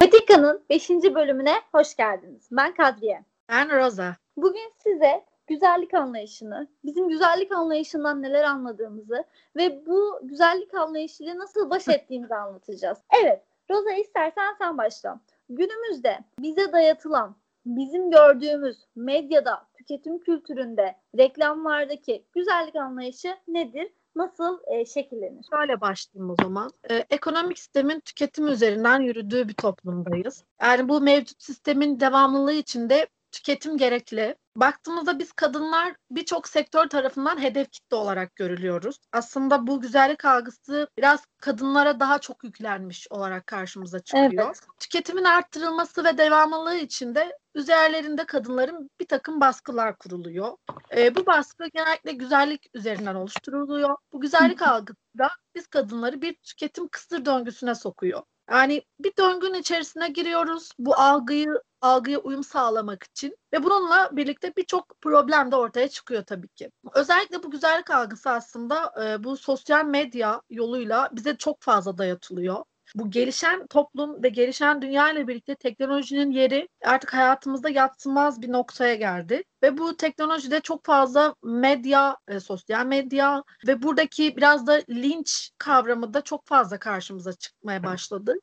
Patika'nın 5. bölümüne hoş geldiniz. Ben Kadriye. Ben Roza. Bugün size güzellik anlayışını, bizim güzellik anlayışından neler anladığımızı ve bu güzellik anlayışıyla nasıl baş ettiğimizi anlatacağız. Evet, Roza istersen sen başla. Günümüzde bize dayatılan, bizim gördüğümüz medyada, tüketim kültüründe, reklamlardaki güzellik anlayışı nedir? nasıl e, şekillenir? Şöyle başlayayım o zaman. Ee, ekonomik sistemin tüketim üzerinden yürüdüğü bir toplumdayız. Yani bu mevcut sistemin devamlılığı içinde tüketim gerekli. Baktığımızda biz kadınlar birçok sektör tarafından hedef kitle olarak görülüyoruz. Aslında bu güzellik algısı biraz kadınlara daha çok yüklenmiş olarak karşımıza çıkıyor. Evet. Tüketimin arttırılması ve devamlılığı için de üzerlerinde kadınların bir takım baskılar kuruluyor. E, bu baskı genellikle güzellik üzerinden oluşturuluyor. Bu güzellik algısı da biz kadınları bir tüketim kısır döngüsüne sokuyor. Yani bir döngünün içerisine giriyoruz. Bu algıyı algıya uyum sağlamak için ve bununla birlikte birçok problem de ortaya çıkıyor tabii ki. Özellikle bu güzellik algısı aslında e, bu sosyal medya yoluyla bize çok fazla dayatılıyor bu gelişen toplum ve gelişen dünya ile birlikte teknolojinin yeri artık hayatımızda yatsınmaz bir noktaya geldi. Ve bu teknolojide çok fazla medya, e, sosyal medya ve buradaki biraz da linç kavramı da çok fazla karşımıza çıkmaya başladı.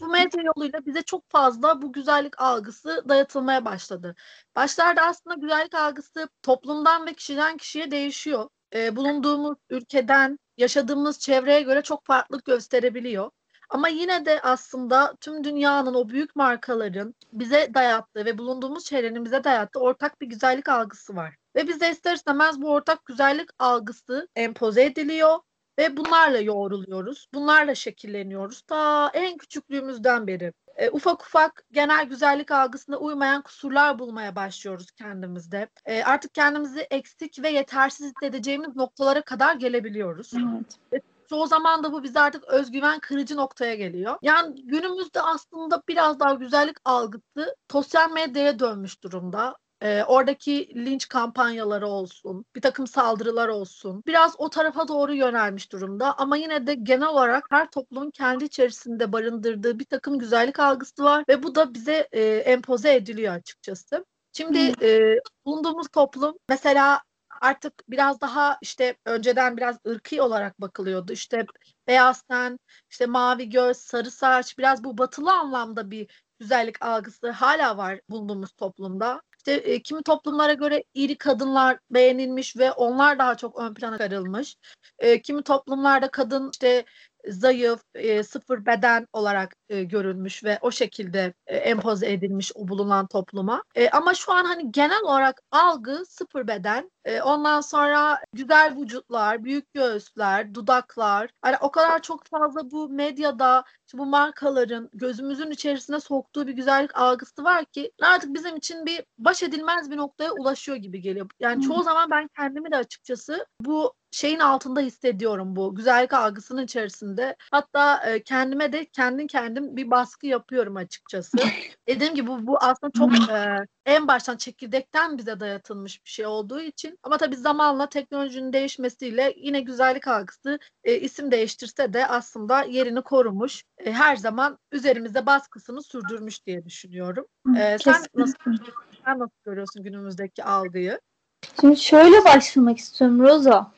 bu medya yoluyla bize çok fazla bu güzellik algısı dayatılmaya başladı. Başlarda aslında güzellik algısı toplumdan ve kişiden kişiye değişiyor. E, bulunduğumuz ülkeden, yaşadığımız çevreye göre çok farklılık gösterebiliyor. Ama yine de aslında tüm dünyanın o büyük markaların bize dayattığı ve bulunduğumuz çevrenin bize dayattığı ortak bir güzellik algısı var. Ve bize ister istemez bu ortak güzellik algısı empoze ediliyor ve bunlarla yoğruluyoruz. Bunlarla şekilleniyoruz. Ta en küçüklüğümüzden beri. E, ufak ufak genel güzellik algısına uymayan kusurlar bulmaya başlıyoruz kendimizde. E, artık kendimizi eksik ve yetersiz hissedeceğimiz noktalara kadar gelebiliyoruz. Evet. Çoğu zaman da bu bize artık özgüven kırıcı noktaya geliyor. Yani günümüzde aslında biraz daha güzellik algısı sosyal medyaya dönmüş durumda. E, oradaki linç kampanyaları olsun, bir takım saldırılar olsun. Biraz o tarafa doğru yönelmiş durumda ama yine de genel olarak her toplumun kendi içerisinde barındırdığı bir takım güzellik algısı var ve bu da bize e, empoze ediliyor açıkçası. Şimdi hmm. e, bulunduğumuz toplum mesela artık biraz daha işte önceden biraz ırkı olarak bakılıyordu. İşte beyaz ten, işte mavi göz, sarı saç biraz bu batılı anlamda bir güzellik algısı hala var bulunduğumuz toplumda. İşte e, kimi toplumlara göre iri kadınlar beğenilmiş ve onlar daha çok ön plana çıkarılmış. E, kimi toplumlarda kadın işte zayıf, e, sıfır beden olarak e, görülmüş ve o şekilde e, empoze edilmiş o bulunan topluma. E, ama şu an hani genel olarak algı sıfır beden. E, ondan sonra güzel vücutlar, büyük göğüsler, dudaklar. Hani o kadar çok fazla bu medyada bu markaların gözümüzün içerisine soktuğu bir güzellik algısı var ki artık bizim için bir baş edilmez bir noktaya ulaşıyor gibi geliyor. Yani çoğu zaman ben kendimi de açıkçası bu şeyin altında hissediyorum bu güzellik algısının içerisinde. Hatta e, kendime de kendin kendim bir baskı yapıyorum açıkçası. Dediğim gibi bu, bu aslında çok e, en baştan çekirdekten bize dayatılmış bir şey olduğu için ama tabii zamanla teknolojinin değişmesiyle yine güzellik algısı e, isim değiştirse de aslında yerini korumuş. E, her zaman üzerimizde baskısını sürdürmüş diye düşünüyorum. E, sen nasıl sen nasıl görüyorsun günümüzdeki algıyı? Şimdi şöyle başlamak istiyorum Roza.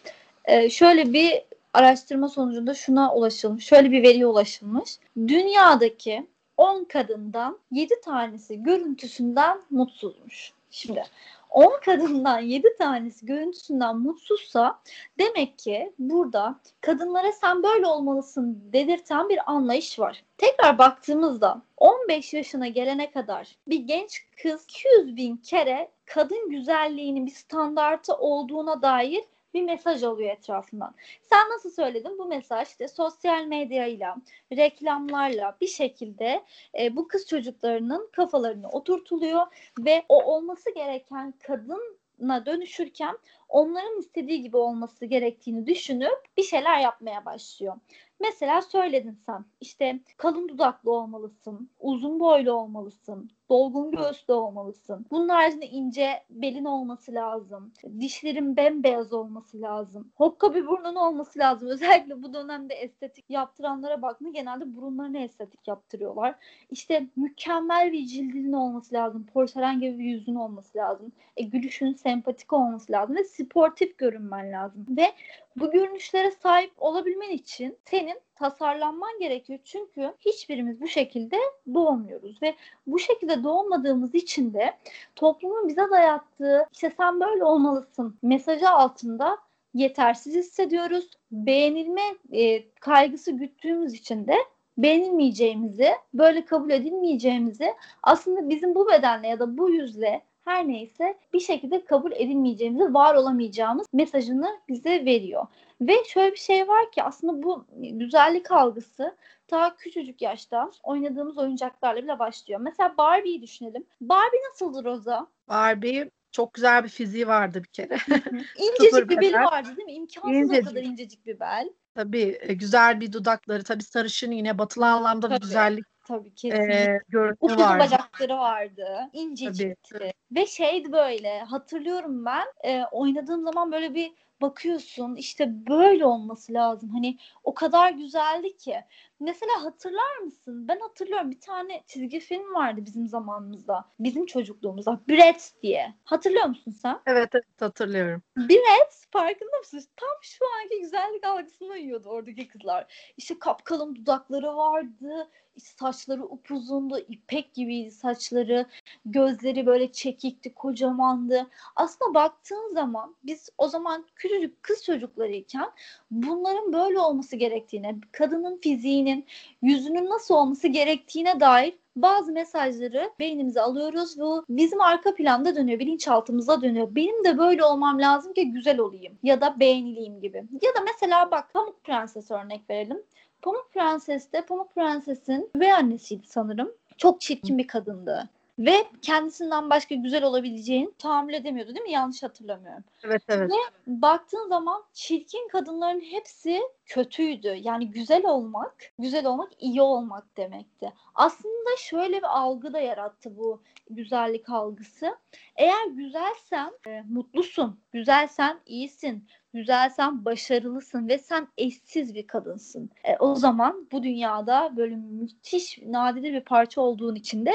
Ee, şöyle bir araştırma sonucunda şuna ulaşılmış. Şöyle bir veriye ulaşılmış. Dünyadaki 10 kadından 7 tanesi görüntüsünden mutsuzmuş. Şimdi 10 kadından 7 tanesi görüntüsünden mutsuzsa demek ki burada kadınlara sen böyle olmalısın dedirten bir anlayış var. Tekrar baktığımızda 15 yaşına gelene kadar bir genç kız 200 bin kere kadın güzelliğinin bir standartı olduğuna dair bir mesaj alıyor etrafından. Sen nasıl söyledin? Bu mesaj işte sosyal medyayla, reklamlarla bir şekilde e, bu kız çocuklarının kafalarına oturtuluyor ve o olması gereken kadın dönüşürken onların istediği gibi olması gerektiğini düşünüp bir şeyler yapmaya başlıyor. Mesela söyledin sen işte kalın dudaklı olmalısın, uzun boylu olmalısın, dolgun göğüslü olmalısın. Bunun haricinde ince belin olması lazım. Dişlerin bembeyaz olması lazım. Hokka bir burnun olması lazım. Özellikle bu dönemde estetik yaptıranlara baktığında genelde burunlarını estetik yaptırıyorlar. İşte mükemmel bir cildinin olması lazım. Porselen gibi bir yüzün olması lazım. E, gülüşün sempatik olması lazım ve sportif görünmen lazım. Ve bu görünüşlere sahip olabilmen için senin tasarlanman gerekiyor. Çünkü hiçbirimiz bu şekilde doğmuyoruz ve bu şekilde doğmadığımız için de toplumun bize dayattığı işte sen böyle olmalısın mesajı altında yetersiz hissediyoruz. Beğenilme e, kaygısı güttüğümüz için de beğenilmeyeceğimizi, böyle kabul edilmeyeceğimizi aslında bizim bu bedenle ya da bu yüzle her neyse bir şekilde kabul edilmeyeceğimizi, var olamayacağımız mesajını bize veriyor. Ve şöyle bir şey var ki aslında bu güzellik algısı ta küçücük yaşta oynadığımız oyuncaklarla bile başlıyor. Mesela Barbie'yi düşünelim. Barbie nasıldır Roza? Barbie çok güzel bir fiziği vardı bir kere. incecik bir beli vardı değil mi? İmkansız incecik. o kadar incecik bir bel. Tabii e, güzel bir dudakları, tabii sarışın yine batılı anlamda bir güzellik Tabii kesinlikle. E, Uzun bacakları vardı. İncecikti. Ve şeydi böyle hatırlıyorum ben e, oynadığım zaman böyle bir bakıyorsun işte böyle olması lazım. Hani o kadar güzeldi ki. Mesela hatırlar mısın? Ben hatırlıyorum bir tane çizgi film vardı bizim zamanımızda. Bizim çocukluğumuzda. Bratz diye. Hatırlıyor musun sen? Evet evet hatırlıyorum. Bratz farkında mısın? Tam şu anki güzellik algısına yiyordu oradaki kızlar. İşte kapkalın dudakları vardı. İşte saçları upuzundu. ipek gibiydi saçları. Gözleri böyle çekikti, kocamandı. Aslında baktığın zaman biz o zaman küçücük kız çocuklarıyken bunların böyle olması gerektiğine, kadının fiziğinin, yüzünün nasıl olması gerektiğine dair bazı mesajları beynimize alıyoruz ve bizim arka planda dönüyor, bilinçaltımıza dönüyor. Benim de böyle olmam lazım ki güzel olayım ya da beğenileyim gibi. Ya da mesela bak Pamuk Prenses örnek verelim. Pamuk Prenses de Pamuk Prenses'in üvey annesiydi sanırım. Çok çirkin bir kadındı ve kendisinden başka güzel olabileceğini tahammül edemiyordu değil mi? Yanlış hatırlamıyorum. Evet evet. Ve baktığın zaman çirkin kadınların hepsi kötüydü. Yani güzel olmak, güzel olmak iyi olmak demekti. Aslında şöyle bir algı da yarattı bu güzellik algısı. Eğer güzelsen e, mutlusun, güzelsen iyisin, güzelsen başarılısın ve sen eşsiz bir kadınsın. E, o zaman bu dünyada böyle müthiş nadide bir parça olduğun için de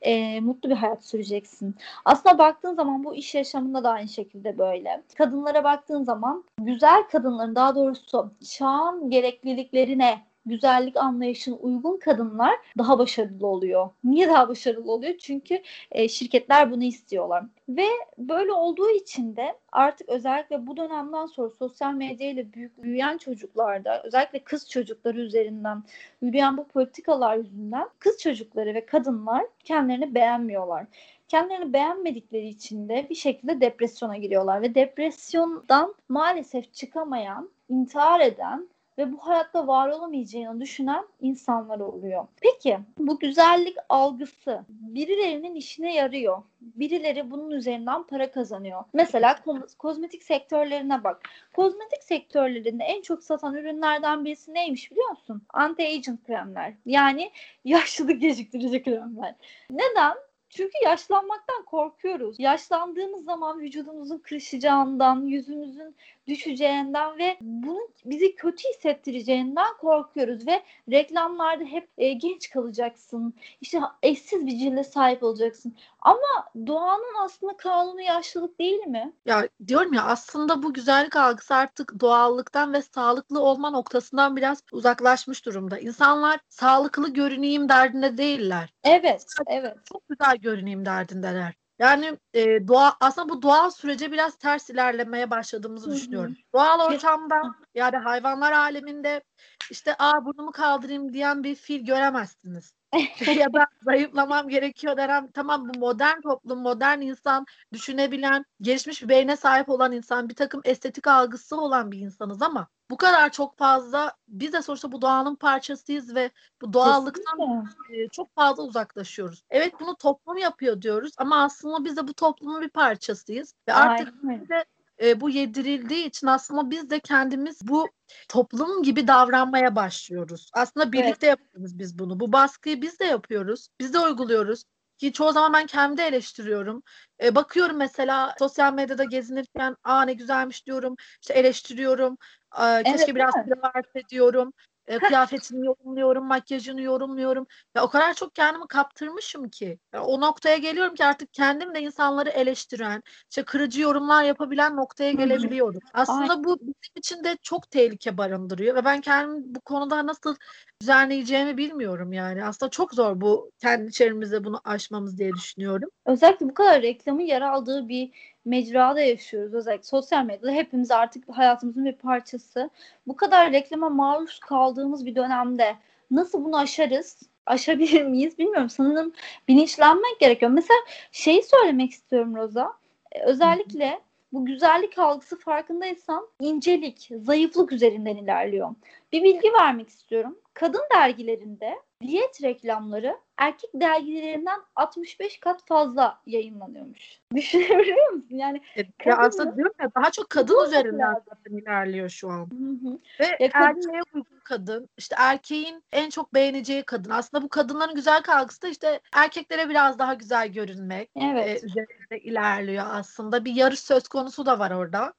e, mutlu bir hayat süreceksin. Aslında baktığın zaman bu iş yaşamında da aynı şekilde böyle. Kadınlara baktığın zaman güzel kadınların daha doğrusu çağın gerekliliklerine güzellik anlayışına uygun kadınlar daha başarılı oluyor. Niye daha başarılı oluyor? Çünkü e, şirketler bunu istiyorlar. Ve böyle olduğu için de artık özellikle bu dönemden sonra sosyal medya ile büyük büyüyen çocuklarda özellikle kız çocukları üzerinden yürüyen bu politikalar yüzünden kız çocukları ve kadınlar kendilerini beğenmiyorlar kendilerini beğenmedikleri için de bir şekilde depresyona giriyorlar ve depresyondan maalesef çıkamayan, intihar eden ve bu hayatta var olamayacağını düşünen insanlar oluyor. Peki bu güzellik algısı birilerinin işine yarıyor. Birileri bunun üzerinden para kazanıyor. Mesela kozmetik sektörlerine bak. Kozmetik sektörlerinde en çok satan ürünlerden birisi neymiş biliyor musun? Anti-aging kremler. Yani yaşlılık geciktirici kremler. Neden? Çünkü yaşlanmaktan korkuyoruz. Yaşlandığımız zaman vücudumuzun kırışacağından, yüzümüzün düşeceğinden ve bunun bizi kötü hissettireceğinden korkuyoruz ve reklamlarda hep e, genç kalacaksın. İşte eşsiz bir cilde sahip olacaksın. Ama doğanın aslında kanunu yaşlılık değil mi? Ya diyorum ya aslında bu güzellik algısı artık doğallıktan ve sağlıklı olma noktasından biraz uzaklaşmış durumda. İnsanlar sağlıklı görüneyim derdinde değiller. Evet, evet. Çok güzel görüneyim derdindeler. Yani e, doğa aslında bu doğal sürece biraz ters ilerlemeye başladığımızı Hı-hı. düşünüyorum. Doğal ortamda yani hayvanlar aleminde işte aa burnumu kaldırayım diyen bir fil göremezsiniz. ya da zayıflamam gerekiyor denen tamam bu modern toplum, modern insan, düşünebilen, gelişmiş bir beyne sahip olan insan, bir takım estetik algısı olan bir insanız ama bu kadar çok fazla biz de sonuçta bu doğanın parçasıyız ve bu doğallıktan e, çok fazla uzaklaşıyoruz. Evet bunu toplum yapıyor diyoruz ama aslında biz de bu toplumun bir parçasıyız ve artık bize e, bu yedirildiği için aslında biz de kendimiz bu toplum gibi davranmaya başlıyoruz. Aslında birlikte evet. yapıyoruz biz bunu. Bu baskıyı biz de yapıyoruz. Biz de uyguluyoruz. Ki çoğu zaman ben kendi eleştiriyorum. E, bakıyorum mesela sosyal medyada gezinirken aa ne güzelmiş diyorum. İşte eleştiriyorum. E, keşke evet, biraz kilo verse diyorum e, kıyafetini yorumluyorum, makyajını yorumluyorum. Ya o kadar çok kendimi kaptırmışım ki. Ya, o noktaya geliyorum ki artık kendim de insanları eleştiren, işte kırıcı yorumlar yapabilen noktaya gelebiliyorum. Aslında Ay. bu bizim için de çok tehlike barındırıyor ve ben kendimi bu konuda nasıl düzenleyeceğimi bilmiyorum yani. Aslında çok zor bu kendi içerimizde bunu aşmamız diye düşünüyorum. Özellikle bu kadar reklamın yer aldığı bir mecrada yaşıyoruz. Özellikle sosyal medyada hepimiz artık hayatımızın bir parçası. Bu kadar reklama maruz kaldığımız bir dönemde nasıl bunu aşarız? Aşabilir miyiz bilmiyorum. Sanırım bilinçlenmek gerekiyor. Mesela şeyi söylemek istiyorum Roza. Ee, özellikle bu güzellik algısı farkındaysan incelik, zayıflık üzerinden ilerliyor. Bir bilgi vermek istiyorum. Kadın dergilerinde diyet reklamları erkek dergilerinden 65 kat fazla yayınlanıyormuş. Düşünebiliyor musun? Yani evet, ya aslında diyorum ya daha çok kadın üzerinden zaten ilerliyor şu an. Hı hı. Ve ya erkeğe uygun kadın, işte erkeğin en çok beğeneceği kadın. Aslında bu kadınların güzel algısı da işte erkeklere biraz daha güzel görünmek evet. e, üzerinde ilerliyor aslında. Bir yarış söz konusu da var orada.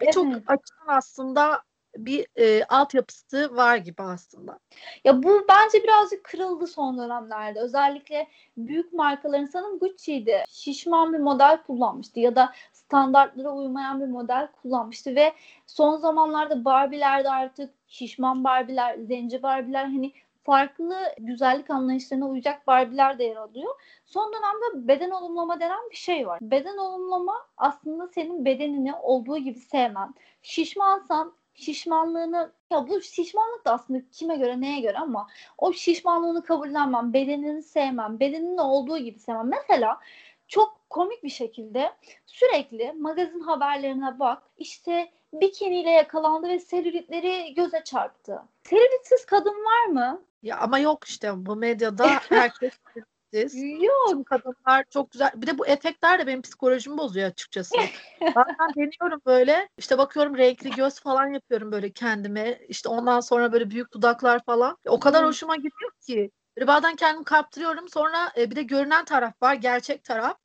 Birçok evet. açıdan aslında bir e, altyapısı var gibi aslında. Ya bu bence birazcık kırıldı son dönemlerde. Özellikle büyük markaların sanırım Gucci'ydi. Şişman bir model kullanmıştı ya da standartlara uymayan bir model kullanmıştı ve son zamanlarda Barbie'lerde artık şişman Barbie'ler, zenci Barbie'ler hani farklı güzellik anlayışlarına uyacak Barbie'ler de yer alıyor. Son dönemde beden olumlama denen bir şey var. Beden olumlama aslında senin bedenini olduğu gibi sevmen. Şişmansan şişmanlığını ya bu şişmanlık da aslında kime göre neye göre ama o şişmanlığını kabullenmem, bedenini sevmem, bedeninin olduğu gibi sevmem. Mesela çok komik bir şekilde sürekli magazin haberlerine bak işte bikiniyle yakalandı ve selülitleri göze çarptı. Selülitsiz kadın var mı? Ya ama yok işte bu medyada herkes siz. Yok. Kadınlar çok güzel. Bir de bu efektler de benim psikolojimi bozuyor açıkçası. Bazen deniyorum böyle. İşte bakıyorum renkli göz falan yapıyorum böyle kendime. İşte ondan sonra böyle büyük dudaklar falan. O kadar hmm. hoşuma gidiyor ki. Böyle bazen kendimi kaptırıyorum. Sonra e, bir de görünen taraf var. Gerçek taraf.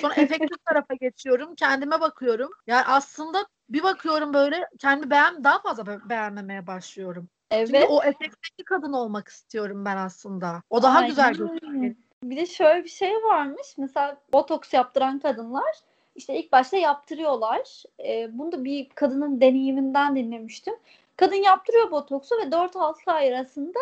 Sonra efektif tarafa geçiyorum. Kendime bakıyorum. Yani aslında bir bakıyorum böyle kendimi beğen daha fazla beğenmemeye başlıyorum. Evet. Çünkü o efektteki kadın olmak istiyorum ben aslında. O daha Aynen. güzel gözüküyor. Bir de şöyle bir şey varmış. Mesela botoks yaptıran kadınlar işte ilk başta yaptırıyorlar. E, bunu da bir kadının deneyiminden dinlemiştim. Kadın yaptırıyor botoksu ve 4-6 ay arasında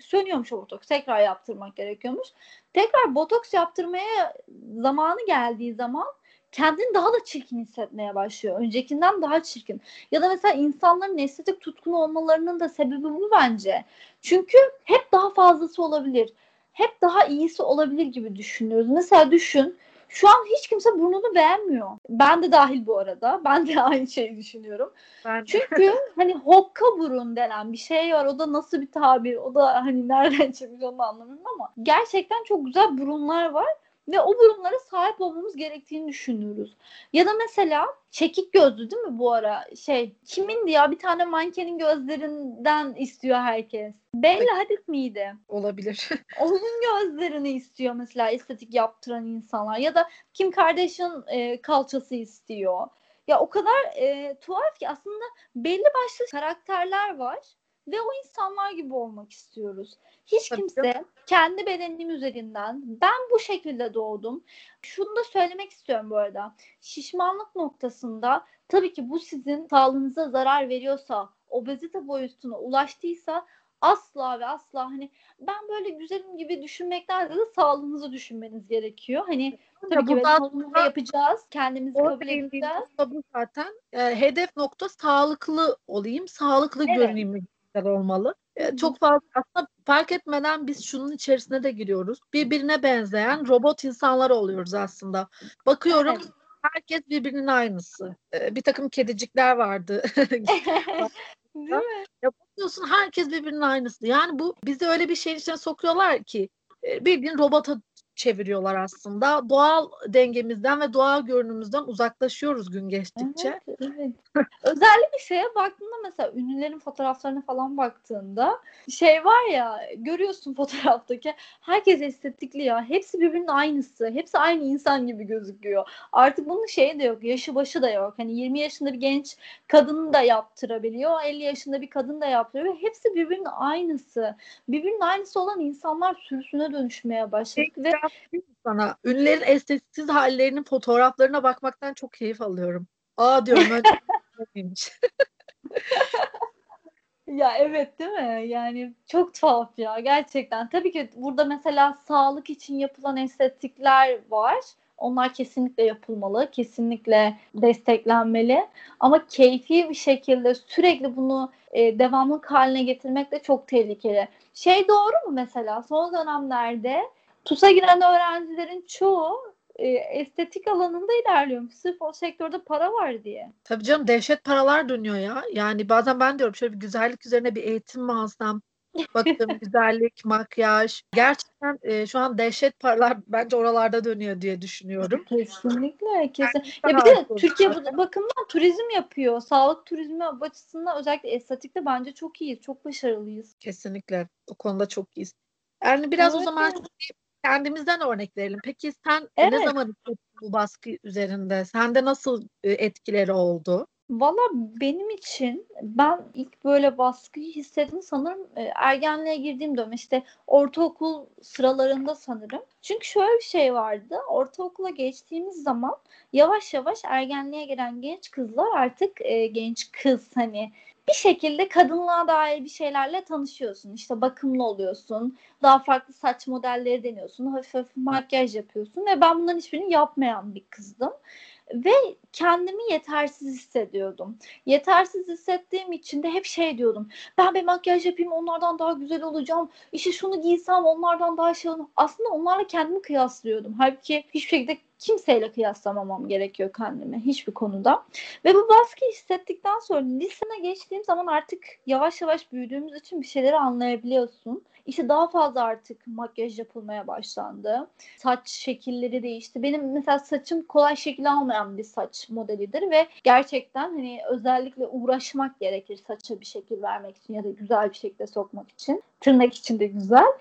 sönüyormuş o botoks. Tekrar yaptırmak gerekiyormuş. Tekrar botoks yaptırmaya zamanı geldiği zaman kendini daha da çirkin hissetmeye başlıyor. Öncekinden daha çirkin. Ya da mesela insanların estetik tutkunu olmalarının da sebebi bu bence. Çünkü hep daha fazlası olabilir hep daha iyisi olabilir gibi düşünüyoruz. Mesela düşün şu an hiç kimse burnunu beğenmiyor. Ben de dahil bu arada. Ben de aynı şeyi düşünüyorum. Ben Çünkü hani hokka burun denen bir şey var. O da nasıl bir tabir? O da hani nereden çıkmış onu anlamıyorum ama gerçekten çok güzel burunlar var ve o burunlara sahip olmamız gerektiğini düşünüyoruz. Ya da mesela çekik gözlü değil mi bu ara? Şey kimindi ya bir tane mankenin gözlerinden istiyor herkes. Bella Hadid miydi? Olabilir. Onun gözlerini istiyor mesela estetik yaptıran insanlar. Ya da Kim Kardashian e, kalçası istiyor. Ya o kadar e, tuhaf ki aslında belli başlı karakterler var ve o insanlar gibi olmak istiyoruz. Hiç Tabii kimse canım. kendi bedenim üzerinden ben bu şekilde doğdum. Şunu da söylemek istiyorum bu arada. Şişmanlık noktasında tabii ki bu sizin sağlığınıza zarar veriyorsa, obezite boyutuna ulaştıysa asla ve asla hani ben böyle güzelim gibi düşünmekten de sağlığınızı düşünmeniz gerekiyor. Hani tabii ki bunu yapacağız. Kendimizi kabul edeceğiz. Bu zaten e, hedef nokta sağlıklı olayım, sağlıklı evet. görüneyim olmalı. E, çok fazla aslında fark etmeden biz şunun içerisine de giriyoruz. Birbirine benzeyen robot insanlar oluyoruz aslında. Bakıyorum evet. herkes birbirinin aynısı. E, bir takım kedicikler vardı. Değil mi? Ya bakıyorsun herkes birbirinin aynısı. Yani bu bizi öyle bir şeyin içine sokuyorlar ki e, bildiğin robota çeviriyorlar aslında. Doğal dengemizden ve doğal görünümüzden uzaklaşıyoruz gün geçtikçe. Evet, evet. Özellikle şeye baktığında mesela ünlülerin fotoğraflarına falan baktığında şey var ya görüyorsun fotoğraftaki herkes estetikli ya. Hepsi birbirinin aynısı. Hepsi aynı insan gibi gözüküyor. Artık bunun şeyi de yok. Yaşı başı da yok. Hani 20 yaşında bir genç kadını da yaptırabiliyor. 50 yaşında bir kadın da yaptırıyor. Hepsi birbirinin aynısı. Birbirinin aynısı olan insanlar sürüsüne dönüşmeye başladı ve sana ünlülerin estetiksiz hallerinin fotoğraflarına bakmaktan çok keyif alıyorum. Aa diyorum ben Ya evet değil mi? Yani çok tuhaf ya gerçekten. Tabii ki burada mesela sağlık için yapılan estetikler var. Onlar kesinlikle yapılmalı, kesinlikle desteklenmeli. Ama keyfi bir şekilde sürekli bunu e, devamlık haline getirmek de çok tehlikeli. Şey doğru mu mesela son dönemlerde TUS'a giren öğrencilerin çoğu e, estetik alanında ilerliyor. Sırf o sektörde para var diye. Tabii canım dehşet paralar dönüyor ya. Yani bazen ben diyorum şöyle bir güzellik üzerine bir eğitim mi alsam? Bakım, güzellik, makyaj. Gerçekten e, şu an dehşet paralar bence oralarda dönüyor diye düşünüyorum. Kesinlikle. Kesin. Ya bir de Türkiye bu bakımdan turizm yapıyor. Sağlık turizmi açısından özellikle estetikte bence çok iyiyiz. Çok başarılıyız. Kesinlikle. O konuda çok iyiyiz. Yani biraz Evet, o zaman. Kendimizden örnek verelim. Peki sen Evet. ne zaman bu baskı üzerinde? Sende nasıl e, etkileri oldu? Valla benim için ben ilk böyle baskıyı hissettim sanırım e, ergenliğe girdiğim dönem işte ortaokul sıralarında sanırım. Çünkü şöyle bir şey vardı. Ortaokula geçtiğimiz zaman yavaş yavaş ergenliğe giren genç kızlar artık e, genç kız hani bir şekilde kadınlığa dair bir şeylerle tanışıyorsun. İşte bakımlı oluyorsun. Daha farklı saç modelleri deniyorsun. Hafif hafif makyaj yapıyorsun ve ben bunların hiçbirini yapmayan bir kızdım ve kendimi yetersiz hissediyordum. Yetersiz hissettiğim için de hep şey diyordum. Ben bir makyaj yapayım onlardan daha güzel olacağım. İşte şunu giysem onlardan daha şey olacağım. Aslında onlarla kendimi kıyaslıyordum. Halbuki hiçbir şekilde kimseyle kıyaslamamam gerekiyor kendimi hiçbir konuda. Ve bu baskıyı hissettikten sonra lisene geçtiğim zaman artık yavaş yavaş büyüdüğümüz için bir şeyleri anlayabiliyorsun. İşte daha fazla artık makyaj yapılmaya başlandı. Saç şekilleri değişti. Benim mesela saçım kolay şekil almayan bir saç modelidir ve gerçekten hani özellikle uğraşmak gerekir saça bir şekil vermek için ya da güzel bir şekilde sokmak için. Tırnak için de güzel.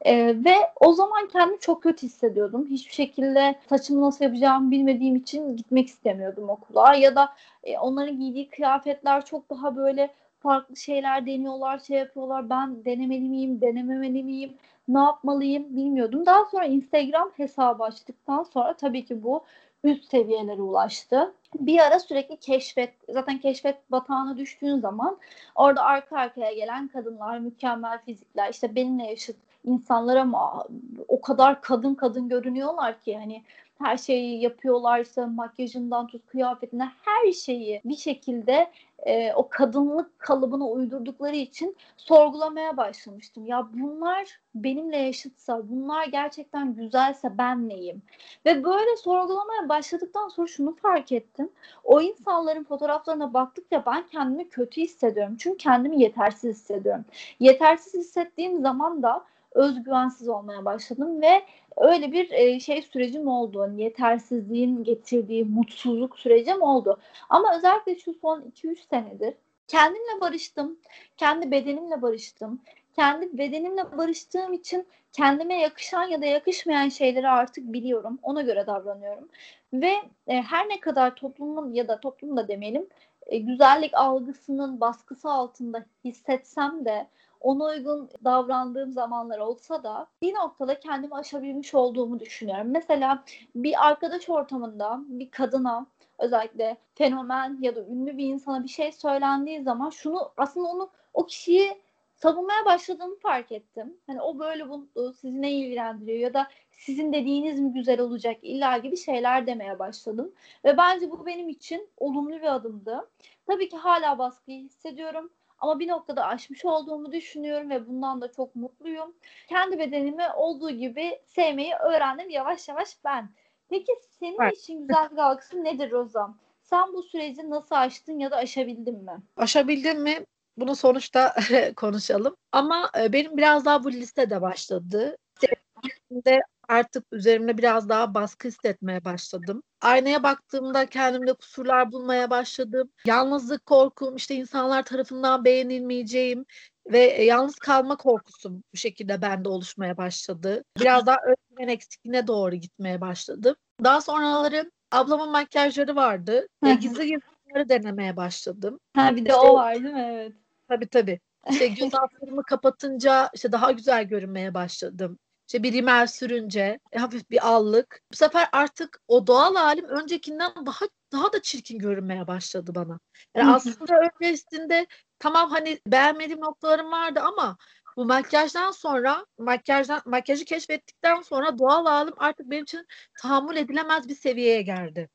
Ee, ve o zaman kendimi çok kötü hissediyordum. Hiçbir şekilde saçımı nasıl yapacağımı bilmediğim için gitmek istemiyordum okula. Ya da e, onların giydiği kıyafetler çok daha böyle farklı şeyler deniyorlar, şey yapıyorlar. Ben denemeli miyim, denememeli miyim, ne yapmalıyım bilmiyordum. Daha sonra Instagram hesabı açtıktan sonra tabii ki bu üst seviyelere ulaştı. Bir ara sürekli keşfet, zaten keşfet batağına düştüğün zaman orada arka arkaya gelen kadınlar, mükemmel fizikler, işte benimle yaşıt insanlar ama o kadar kadın kadın görünüyorlar ki hani her şeyi yapıyorlar işte makyajından tut kıyafetine her şeyi bir şekilde e, o kadınlık kalıbına uydurdukları için sorgulamaya başlamıştım. Ya bunlar benimle yaşıtsa, bunlar gerçekten güzelse ben neyim? Ve böyle sorgulamaya başladıktan sonra şunu fark ettim. O insanların fotoğraflarına baktıkça ben kendimi kötü hissediyorum. Çünkü kendimi yetersiz hissediyorum. Yetersiz hissettiğim zaman da özgüvensiz olmaya başladım ve öyle bir e, şey sürecim oldu. Hani yetersizliğin getirdiği mutsuzluk sürecim oldu. Ama özellikle şu son 2-3 senedir kendimle barıştım. Kendi bedenimle barıştım. Kendi bedenimle barıştığım için kendime yakışan ya da yakışmayan şeyleri artık biliyorum. Ona göre davranıyorum. Ve e, her ne kadar toplumun ya da toplum da demeyelim e, güzellik algısının baskısı altında hissetsem de ona uygun davrandığım zamanlar olsa da bir noktada kendimi aşabilmiş olduğumu düşünüyorum. Mesela bir arkadaş ortamında bir kadına özellikle fenomen ya da ünlü bir insana bir şey söylendiği zaman şunu aslında onu o kişiyi savunmaya başladığımı fark ettim. Hani o böyle bunu sizi ne ilgilendiriyor ya da sizin dediğiniz mi güzel olacak illa gibi şeyler demeye başladım. Ve bence bu benim için olumlu bir adımdı. Tabii ki hala baskıyı hissediyorum. Ama bir noktada aşmış olduğumu düşünüyorum ve bundan da çok mutluyum. Kendi bedenimi olduğu gibi sevmeyi öğrendim yavaş yavaş ben. Peki senin Evet. için güzellik algısı nedir Rozan? Sen bu süreci nasıl aştın ya da aşabildin mi? Aşabildin mi? Bunu sonuçta konuşalım. Ama e, benim biraz daha bu listede başladı. Sevgimde artık üzerimde biraz daha baskı hissetmeye başladım. Aynaya baktığımda kendimde kusurlar bulmaya başladım. Yalnızlık korkum, işte insanlar tarafından beğenilmeyeceğim ve yalnız kalma korkusum bu şekilde bende oluşmaya başladı. Biraz daha özgüven eksikliğine doğru gitmeye başladım. Daha sonraları ablamın makyajları vardı. E, gizli gizli bunları denemeye başladım. Ha bir de o var değil mi? Evet. Tabii tabii. İşte göz altlarımı kapatınca işte daha güzel görünmeye başladım. İşte bir rimel sürünce e, hafif bir allık. Bu sefer artık o doğal halim öncekinden daha daha da çirkin görünmeye başladı bana. Yani aslında öncesinde tamam hani beğenmediğim noktalarım vardı ama bu makyajdan sonra makyajdan makyajı keşfettikten sonra doğal halim artık benim için tahammül edilemez bir seviyeye geldi.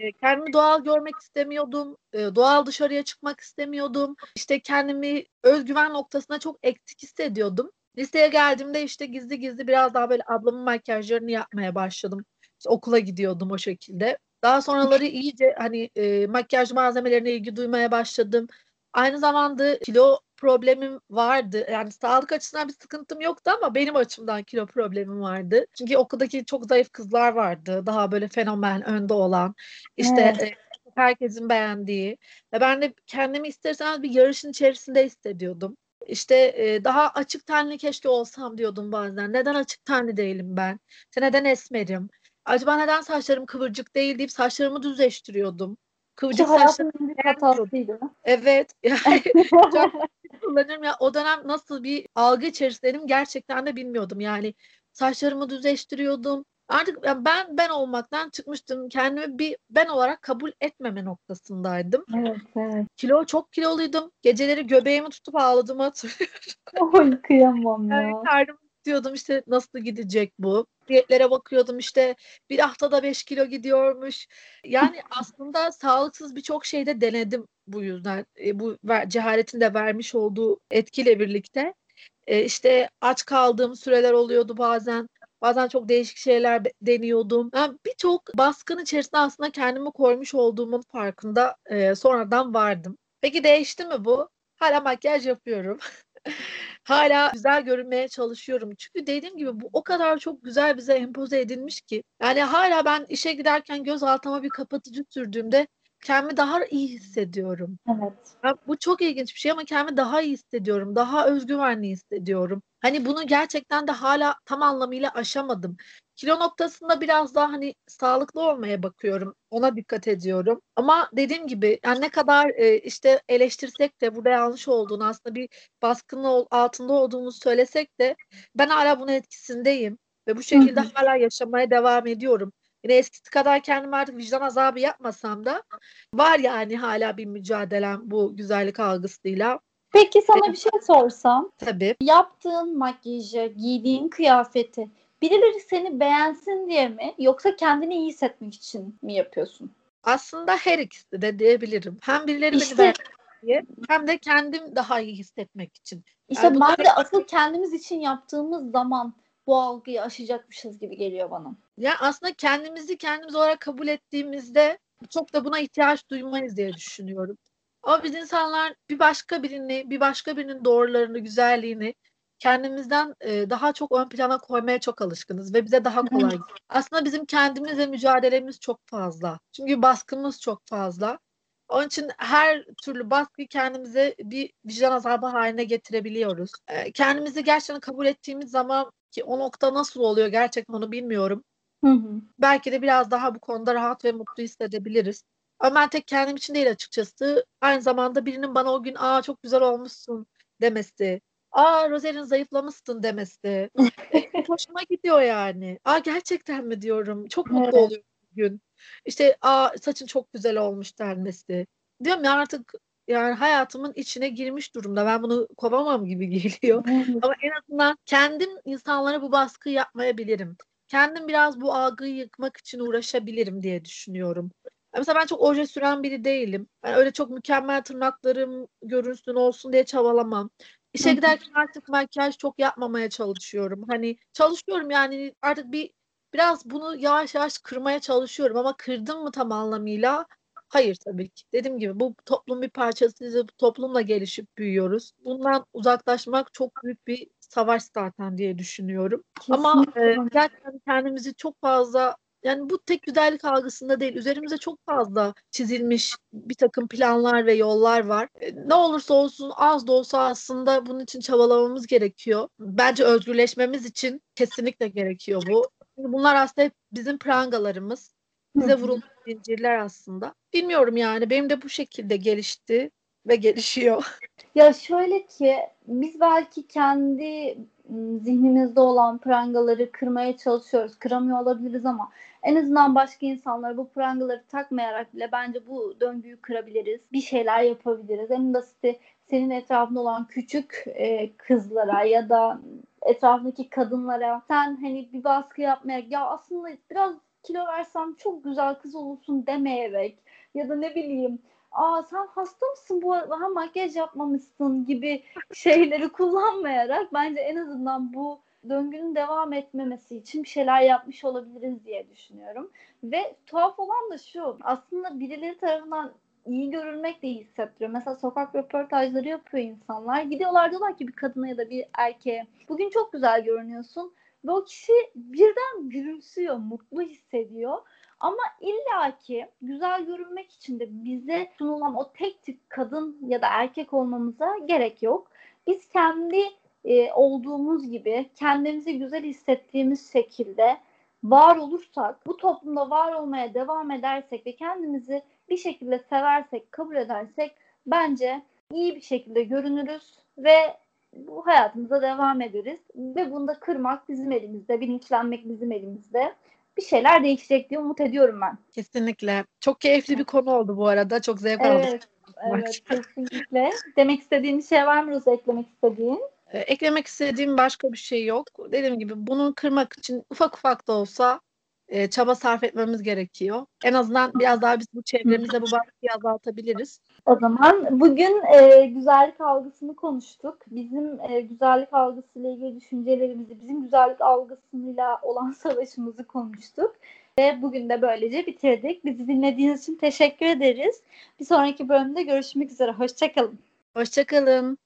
Evet. Kendimi doğal görmek istemiyordum. Doğal dışarıya çıkmak istemiyordum. İşte kendimi özgüven noktasında çok eksik hissediyordum. Liseye geldiğimde işte gizli gizli biraz daha böyle ablamın makyajlarını yapmaya başladım. İşte okula gidiyordum o şekilde. Daha sonraları iyice hani e, makyaj malzemelerine ilgi duymaya başladım. Aynı zamanda kilo problemim vardı. Yani sağlık açısından bir sıkıntım yoktu ama benim açımdan kilo problemim vardı. Çünkü okuldaki çok zayıf kızlar vardı. Daha böyle fenomen, önde olan. İşte evet. e, herkesin beğendiği. Ve ben de kendimi isterseniz bir yarışın içerisinde hissediyordum. İşte e, daha açık tenli keşke olsam diyordum bazen. Neden açık tenli değilim ben? İşte neden esmerim? Acaba neden saçlarım kıvırcık değil deyip saçlarımı düzleştiriyordum. Kıvırcık saçlarım. Evet. Yani kullanırım ya o dönem nasıl bir algı içerisindeydim gerçekten de bilmiyordum. Yani saçlarımı düzleştiriyordum. Artık ben ben olmaktan çıkmıştım. Kendimi bir ben olarak kabul etmeme noktasındaydım. Evet, evet. Kilo çok kiloluydum. Geceleri göbeğimi tutup ağladığımı hatırlıyorum. Oy kıyamam ya. Yani karnımı diyordum işte nasıl gidecek bu? Diyetlere bakıyordum işte bir haftada 5 kilo gidiyormuş. Yani aslında sağlıksız birçok şeyde denedim bu yüzden. E, bu ver, cehaletin de vermiş olduğu etkiyle birlikte. E, işte aç kaldığım süreler oluyordu bazen. Bazen çok değişik şeyler deniyordum. Yani birçok baskın içerisinde aslında kendimi koymuş olduğumun farkında e, sonradan vardım. Peki değişti mi bu? Hala makyaj yapıyorum. Hala güzel görünmeye çalışıyorum. Çünkü dediğim gibi bu o kadar çok güzel bize empoze edilmiş ki. Yani hala ben işe giderken göz altıma bir kapatıcı sürdüğümde kendimi daha iyi hissediyorum. Evet. Ya, bu çok ilginç bir şey ama kendimi daha iyi hissediyorum. Daha özgüvenli hissediyorum. Hani bunu gerçekten de hala tam anlamıyla aşamadım. Kilo noktasında biraz daha hani sağlıklı olmaya bakıyorum. Ona dikkat ediyorum. Ama dediğim gibi yani ne kadar e, işte eleştirsek de burada yanlış olduğunu aslında bir baskının altında olduğunu söylesek de ben hala bunun etkisindeyim. Ve bu şekilde Hı-hı. hala yaşamaya devam ediyorum. Yine eskisi kadar kendime artık vicdan azabı yapmasam da var yani hala bir mücadelem bu güzellik algısıyla. Peki sana bir şey sorsam. Tabii. Yaptığın makyajı, giydiğin kıyafeti birileri seni beğensin diye mi yoksa kendini iyi hissetmek için mi yapıyorsun? Aslında her ikisi de diyebilirim. Hem birileri işte, beni beğensin diye hem de kendim daha iyi hissetmek için. İşte yani ben de asıl kendimiz için yaptığımız zaman bu algıyı aşacakmışız gibi geliyor bana. Ya aslında kendimizi kendimiz olarak kabul ettiğimizde çok da buna ihtiyaç duymayız diye düşünüyorum. Ama biz insanlar bir başka birini, bir başka birinin doğrularını, güzelliğini kendimizden e, daha çok ön plana koymaya çok alışkınız ve bize daha kolay. Aslında bizim kendimizle mücadelemiz çok fazla. Çünkü baskımız çok fazla. Onun için her türlü baskıyı kendimize bir vicdan azabı haline getirebiliyoruz. E, kendimizi gerçekten kabul ettiğimiz zaman ki o nokta nasıl oluyor gerçekten onu bilmiyorum. Hı hı. Belki de biraz daha bu konuda rahat ve mutlu hissedebiliriz. Ama ben tek kendim için değil açıkçası. Aynı zamanda birinin bana o gün aa çok güzel olmuşsun demesi. Aa Roselyn zayıflamışsın demesi. e, hoşuma gidiyor yani. Aa gerçekten mi diyorum. Çok mutlu evet. oluyorum bugün. İşte aa saçın çok güzel olmuş denmesi. Diyorum ya artık yani hayatımın içine girmiş durumda. Ben bunu kovamam gibi geliyor. Ama en azından kendim insanlara bu baskıyı yapmayabilirim. Kendim biraz bu algıyı yıkmak için uğraşabilirim diye düşünüyorum. Mesela ben çok oje süren biri değilim. Ben öyle çok mükemmel tırnaklarım görünsün olsun diye çabalamam. İşe giderken artık makyaj çok yapmamaya çalışıyorum. Hani çalışıyorum yani artık bir biraz bunu yavaş yavaş kırmaya çalışıyorum ama kırdım mı tam anlamıyla? Hayır tabii ki. Dediğim gibi bu toplum bir parçasıyız. Bu toplumla gelişip büyüyoruz. Bundan uzaklaşmak çok büyük bir savaş zaten diye düşünüyorum. Ama Kesinlikle. e, gerçekten kendimizi çok fazla yani bu tek güzellik algısında değil. Üzerimize çok fazla çizilmiş bir takım planlar ve yollar var. E, Ne olursa olsun az da olsa aslında bunun için çabalamamız gerekiyor. Bence özgürleşmemiz için kesinlikle gerekiyor bu. Bunlar aslında hep bizim prangalarımız. Bize vurulmuş zincirler aslında. Bilmiyorum yani benim de bu şekilde gelişti ve gelişiyor. Ya şöyle ki biz belki kendi zihnimizde olan prangaları kırmaya çalışıyoruz. Kıramıyor olabiliriz ama en azından başka insanlara bu prangaları takmayarak bile bence bu döngüyü kırabiliriz. Bir şeyler yapabiliriz. En basiti senin etrafında olan küçük e, kızlara ya da etrafındaki kadınlara sen hani bir baskı yapmayarak ya aslında biraz kilo versem çok güzel kız olursun demeyerek ya da ne bileyim aa sen hasta mısın bu ha makyaj yapmamışsın gibi şeyleri kullanmayarak bence en azından bu döngünün devam etmemesi için bir şeyler yapmış olabiliriz diye düşünüyorum. Ve tuhaf olan da şu aslında birileri tarafından iyi görülmek de hissettiriyor. Mesela sokak röportajları yapıyor insanlar. Gidiyorlar diyorlar ki bir kadına ya da bir erkeğe bugün çok güzel görünüyorsun. Ve o kişi birden gülümsüyor, mutlu hissediyor. Ama illaki güzel görünmek için de bize sunulan o tek tip kadın ya da erkek olmamıza gerek yok. Biz kendi e, olduğumuz gibi kendimizi güzel hissettiğimiz şekilde var olursak, bu toplumda var olmaya devam edersek ve kendimizi bir şekilde seversek, kabul edersek bence iyi bir şekilde görünürüz ve bu hayatımıza devam ederiz. Ve bunu da kırmak bizim elimizde, bilinçlenmek bizim elimizde. Bir şeyler değişecek diye umut ediyorum ben. Kesinlikle. Çok keyifli bir konu oldu bu arada. Çok zevk aldım. Evet, evet kesinlikle. Demek istediğin bir şey var mı Roza eklemek istediğin? Ee, Eklemek istediğim başka bir şey yok. Dediğim gibi bunu kırmak için ufak ufak da olsa e, çaba sarf etmemiz gerekiyor. En azından biraz daha biz bu çevremizde bu baskıyı azaltabiliriz. O zaman bugün e, güzellik algısını konuştuk. Bizim e, güzellik algısıyla ilgili düşüncelerimizi, bizim güzellik algısıyla olan savaşımızı konuştuk. Ve bugün de böylece bitirdik. Bizi dinlediğiniz için teşekkür ederiz. Bir sonraki bölümde görüşmek üzere. Hoşçakalın. Hoşçakalın.